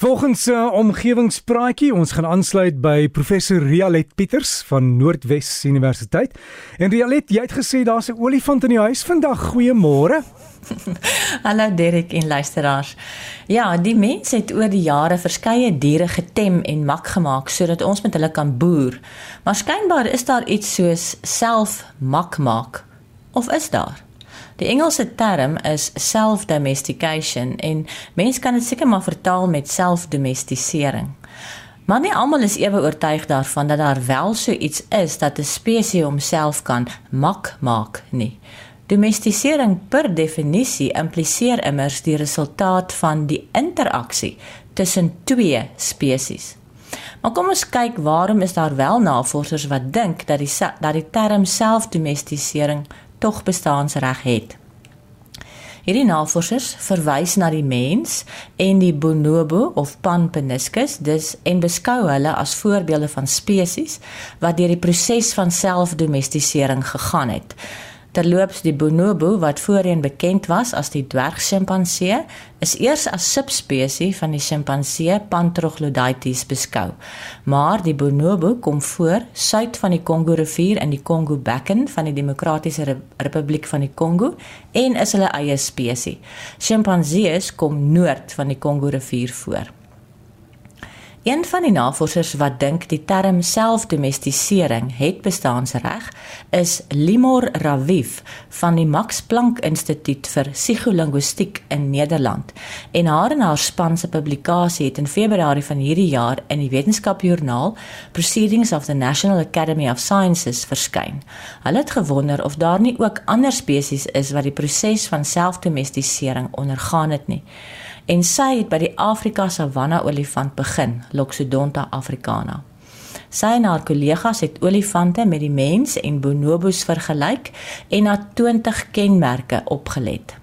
Volgens 'n uh, omgewingspraatjie, ons gaan aansluit by professor Rialet Pieters van Noordwes Universiteit. En Rialet, jy het gesê daar's 'n olifant in die huis vandag. Goeiemôre. Hallo Derek en luisteraars. Ja, die mense het oor die jare verskeie diere getem en mak gemaak sodat ons met hulle kan boer. Maar skynbaar is daar iets soos self mak maak. Of is daar? Die Engelse term is self-domestication en mense kan dit seker maar vertaal met selfdomestisering. Maar nie almal is ewe oortuig daarvan dat daar wel so iets is dat 'n spesies homself kan mak maak nie. Domestisering per definisie impliseer immers die resultaat van die interaksie tussen twee spesies. Maar kom ons kyk waarom is daar wel navorsers wat dink dat die dat die term selfdomestisering tog bestaansreg het. Hierdie navorsers verwys na die mens en die bonobo of pan peniscus, dis en beskou hulle as voorbeelde van spesies wat deur die proses van selfdomestisering gegaan het. Terloops die bonobo wat voorheen bekend was as die dwergsjimpansee is eers as subspesie van die sjimpansee Pantroglodytes beskou. Maar die bonobo kom voor suid van die Kongo rivier in die Kongo Bekken van die Demokratiese Republiek van die Kongo en is hulle eie spesies. Sjimpansees kom noord van die Kongo rivier voor. Een van die navorsers wat dink die term selfdomestisering het bestaansreg, is Limor Raviv van die Max Planck Instituut vir Psigolinguïstiek in Nederland. En haar en haar span se publikasie het in Februarie van hierdie jaar in die wetenskapjoernaal Proceedings of the National Academy of Sciences verskyn. Hulle het gewonder of daar nie ook ander spesies is wat die proses van selfdomestisering ondergaan het nie en sy het by die Afrika savanna olifant begin, Loxodonta africana. Sy en haar kollegas het olifante met die mens en bonobos vergelyk en na 20 kenmerke opgelet.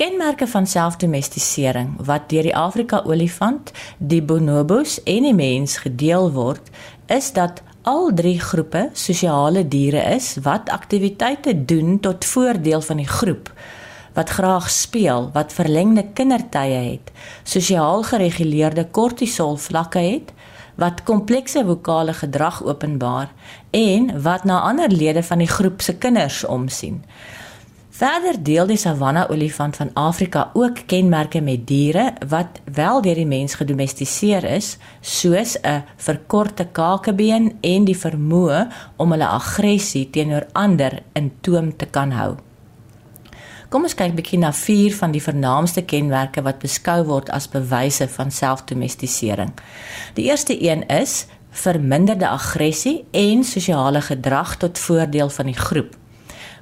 Kenmerke van selfdomestisering wat deur die Afrika olifant, die bonobos en die mens gedeel word, is dat al drie groepe sosiale diere is wat aktiwiteite doen tot voordeel van die groep wat graag speel, wat verlengde kindertye het, sosiaal gereguleerde kortisol vlakke het, wat komplekse vokale gedrag openbaar en wat na ander lede van die groep se kinders omsien. Verder deel die savanna olifant van Afrika ook kenmerke met diere wat wel deur die mens gedomestiseer is, soos 'n verkorte kakebeen en die vermoë om hulle aggressie teenoor ander in toom te kan hou. Kom ons kyk bietjie na vier van die vernaamste kenmerke wat beskou word as bewyse van selfdomestisering. Die eerste een is verminderde aggressie en sosiale gedrag tot voordeel van die groep.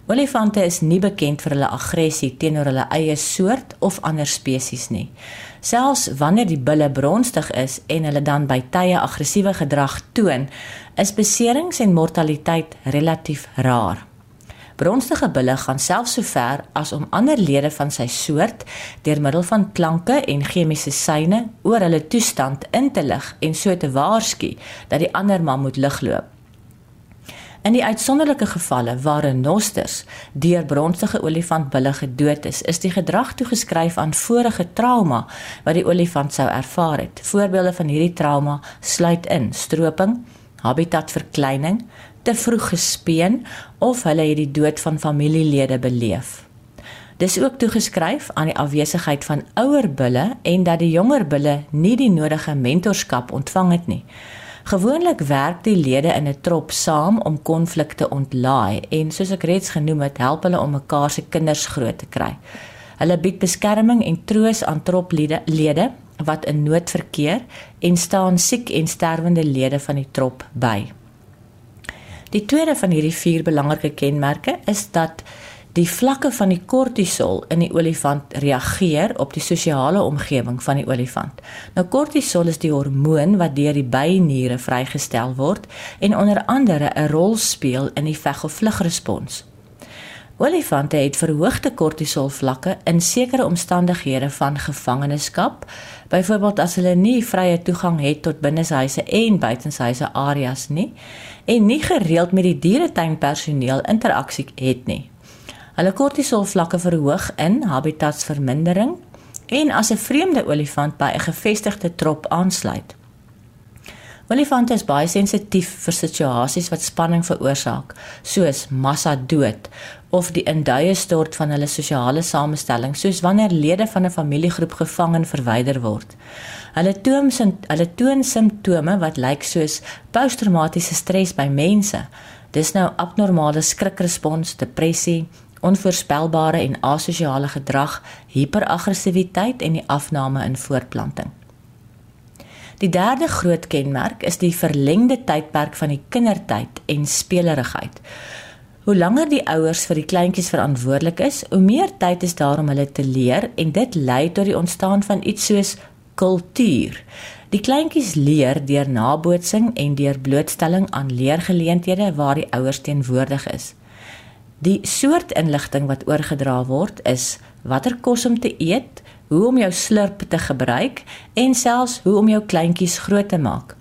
Olifante is nie bekend vir hulle aggressie teenoor hulle eie soort of ander spesies nie. Selfs wanneer die bulle bronstig is en hulle dan by tye aggressiewe gedrag toon, is beserings en mortaliteit relatief rar. Bronstige bulle gaan selfs so ver as om ander lede van sy soort deur middel van klanke en chemiese seine oor hulle toestand in te lig en so te waarsku dat die ander man moet ligloop. In die uitsonderlike gevalle waar renosters deur bronstige olifantbulle gedood is, is die gedrag toegeskryf aan vorige trauma wat die olifant sou ervaar het. Voorbeelde van hierdie trauma sluit in stroping, habitatverkleining, te vroeg gespeen of hulle het die dood van familielede beleef. Dis ook toegeskryf aan die afwesigheid van ouer bulle en dat die jonger bulle nie die nodige mentorskap ontvang het nie. Gewoonlik werk die lede in 'n trop saam om konflikte ontlaai en soos ek reeds genoem het, help hulle om mekaar se kinders groot te kry. Hulle bied beskerming en troos aan troplede lede wat in nood verkeer en staan siek en sterwende lede van die trop by. Die tweede van hierdie vier belangrike kenmerke is dat die vlakke van die kortisol in die olifant reageer op die sosiale omgewing van die olifant. Nou kortisol is die hormoon wat deur die byniere vrygestel word en onder andere 'n rol speel in die veg of vlug respons. Olifante het verhoogde kortisol vlakke in sekere omstandighede van gevangenskap, byvoorbeeld as hulle nie vrye toegang het tot binnenshuise en buitenshuise areas nie en nie gereeld met die dieretuinpersoneel interaksie het nie. Hulle kortisol vlakke verhoog in habitatsvermindering, en as 'n vreemde olifant by 'n gevestigde trop aansluit. Olifante is baie sensitief vir situasies wat spanning veroorsaak, soos massa dood of die induie stort van hulle sosiale samestelling, soos wanneer lede van 'n familiegroep gevang en verwyder word. Hulle toon hulle toon simptome wat lyk soos posttraumatiese stres by mense. Dis nou abnormale skrikrespons, depressie, onvoorspelbare en asosiale gedrag, hiperaggressiwiteit en die afname in voortplanting. Die derde groot kenmerk is die verlengde tydperk van die kindertyd en speelerigheid. Hoe langer die ouers vir die kleintjies verantwoordelik is, hoe meer tyd is daar om hulle te leer en dit lei tot die ontstaan van iets soos kultuur. Die kleintjies leer deur nabootsing en deur blootstelling aan leergeleenthede waar die ouers teenwoordig is. Die soort inligting wat oorgedra word is watter kos om te eet, hoe om jou slurp te gebruik en selfs hoe om jou kleintjies groot te maak.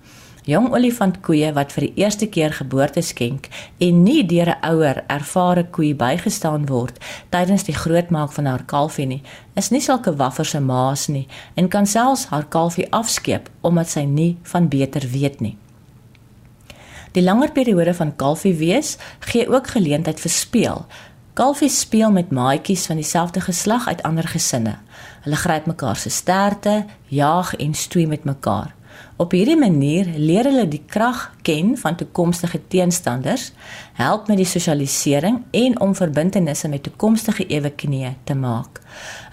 Jong olifantkoeie wat vir die eerste keer geboorte skenk en nie deur 'n ouer ervare koei bygestaan word tydens die grootmaak van haar kalfie nie, is nie sulke wafferse maas nie en kan selfs haar kalfie afskeep omdat sy nie van beter weet nie. Die langer periode van kalfie wees gee ook geleentheid vir speel. Kalfies speel met maatjies van dieselfde geslag uit ander gesinne. Hulle gryp mekaar se sterte, jaag en stoei met mekaar. Op hierdie manier leer hulle die krag ken van toekomstige teenstanders, help met die sosialisering en om verbintenisse met toekomstige eweknieë te maak.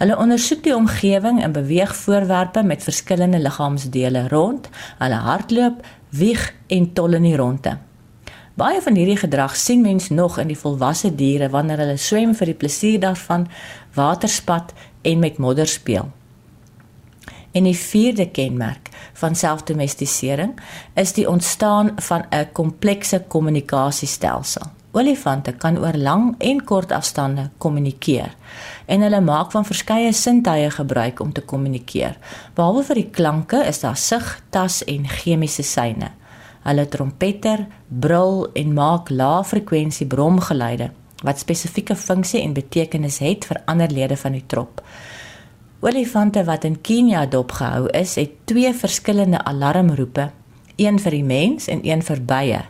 Hulle ondersoek die omgewing en beweeg voorwerpe met verskillende liggaamsdele rond. Hulle hardloop, wieg en tol in die ronde. Baie van hierdie gedrag sien mens nog in die volwasse diere wanneer hulle swem vir die plesier daarvan, waterspat en met modder speel. En die vierde kenmerk van selfdomestisering is die ontstaan van 'n komplekse kommunikasiestelsel. Olifante kan oor lang en kort afstande kommunikeer en hulle maak van verskeie sintuie gebruik om te kommunikeer. Behalwe vir die klanke is daar sig, tas en chemiese seine. Hulle trompeter, brul en maak lae-frekwensie bromgeluide wat spesifieke funksie en betekenis het vir ander lede van die trop. Olifante wat in Kenia dopgehou is, het twee verskillende alarmroepe, een vir die mens en een vir bye,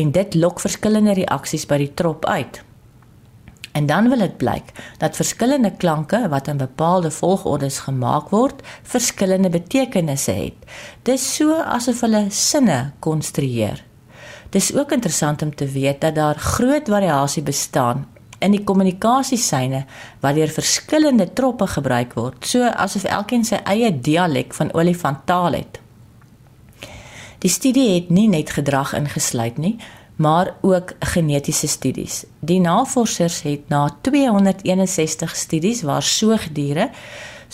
en dit lok verskillende reaksies by die trop uit. En dan wil dit blyk dat verskillende klanke wat in bepaalde volgordes gemaak word, verskillende betekenisse het. Dis so asof hulle sinne konstrueer. Dis ook interessant om te weet dat daar groot variasie bestaan in die kommunikasiesyne wat deur verskillende troppe gebruik word, so asof elkeen sy eie dialek van olifanttaal het. Die studie het nie net gedrag ingesluit nie, maar ook genetiese studies. Die navorsers het na 261 studies waar soogdiere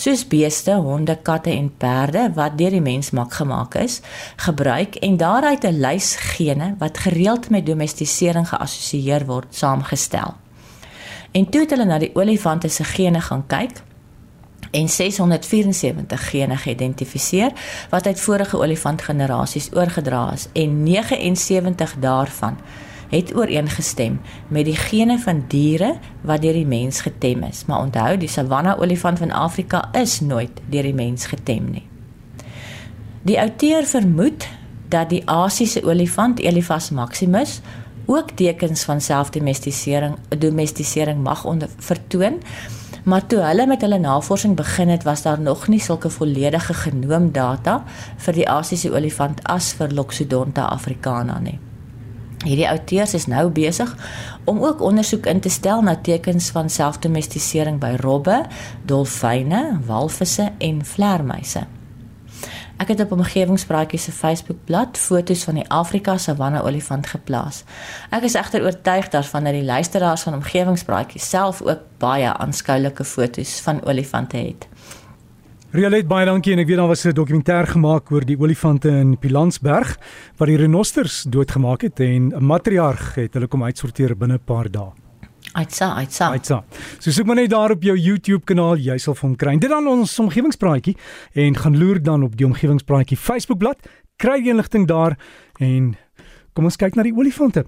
soos beeste, honde, katte en perde wat deur die mens mak gemaak is, gebruik en daaruit 'n lys gene wat gereeld met domestisering geassosieer word, saamgestel. En toe het hulle na die olifante se gene gaan kyk en 674 gene geïdentifiseer wat uit vorige olifantgenerasies oorgedra is en 79 daarvan het ooreengestem met die gene van diere wat deur die mens getem is. Maar onthou, die savanna olifant van Afrika is nooit deur die mens getem nie. Die outeur vermoed dat die Asiëse olifant Elephas maximus ook tekens van selfdomestisering, domestisering mag onder vertoon. Maar toe hulle met hulle navorsing begin het, was daar nog nie sulke volledige genoomdata vir die Asiëse olifant as vir Loxodonta africana nie. Hierdie outeurs is nou besig om ook ondersoek in te stel na tekens van selfdomestisering by robbe, dolfyne, walvisse en vleermuise. Ek het op omgewingspraatjies se Facebookblad foto's van die Afrika savanna olifant geplaas. Ek is egter oortuig daarvan dat die luisteraars van omgewingspraatjies self ook baie aanskoulike foto's van olifante het. Rialet baie dankie en ek weet daar was 'n dokumentêr gemaak oor die olifante in Pilansberg wat die renosters doodgemaak het en 'n matriarg het hulle kom uitsorteer binne 'n paar dae. Aitsa, aitsa. Aitsa. So soek maar net daar op jou YouTube kanaal, jy sal hom kry. Dit dan ons omgewingspraatjie en gaan loer dan op die omgewingspraatjie Facebook bladsy. Kry die inligting daar en kom ons kyk na die olifante.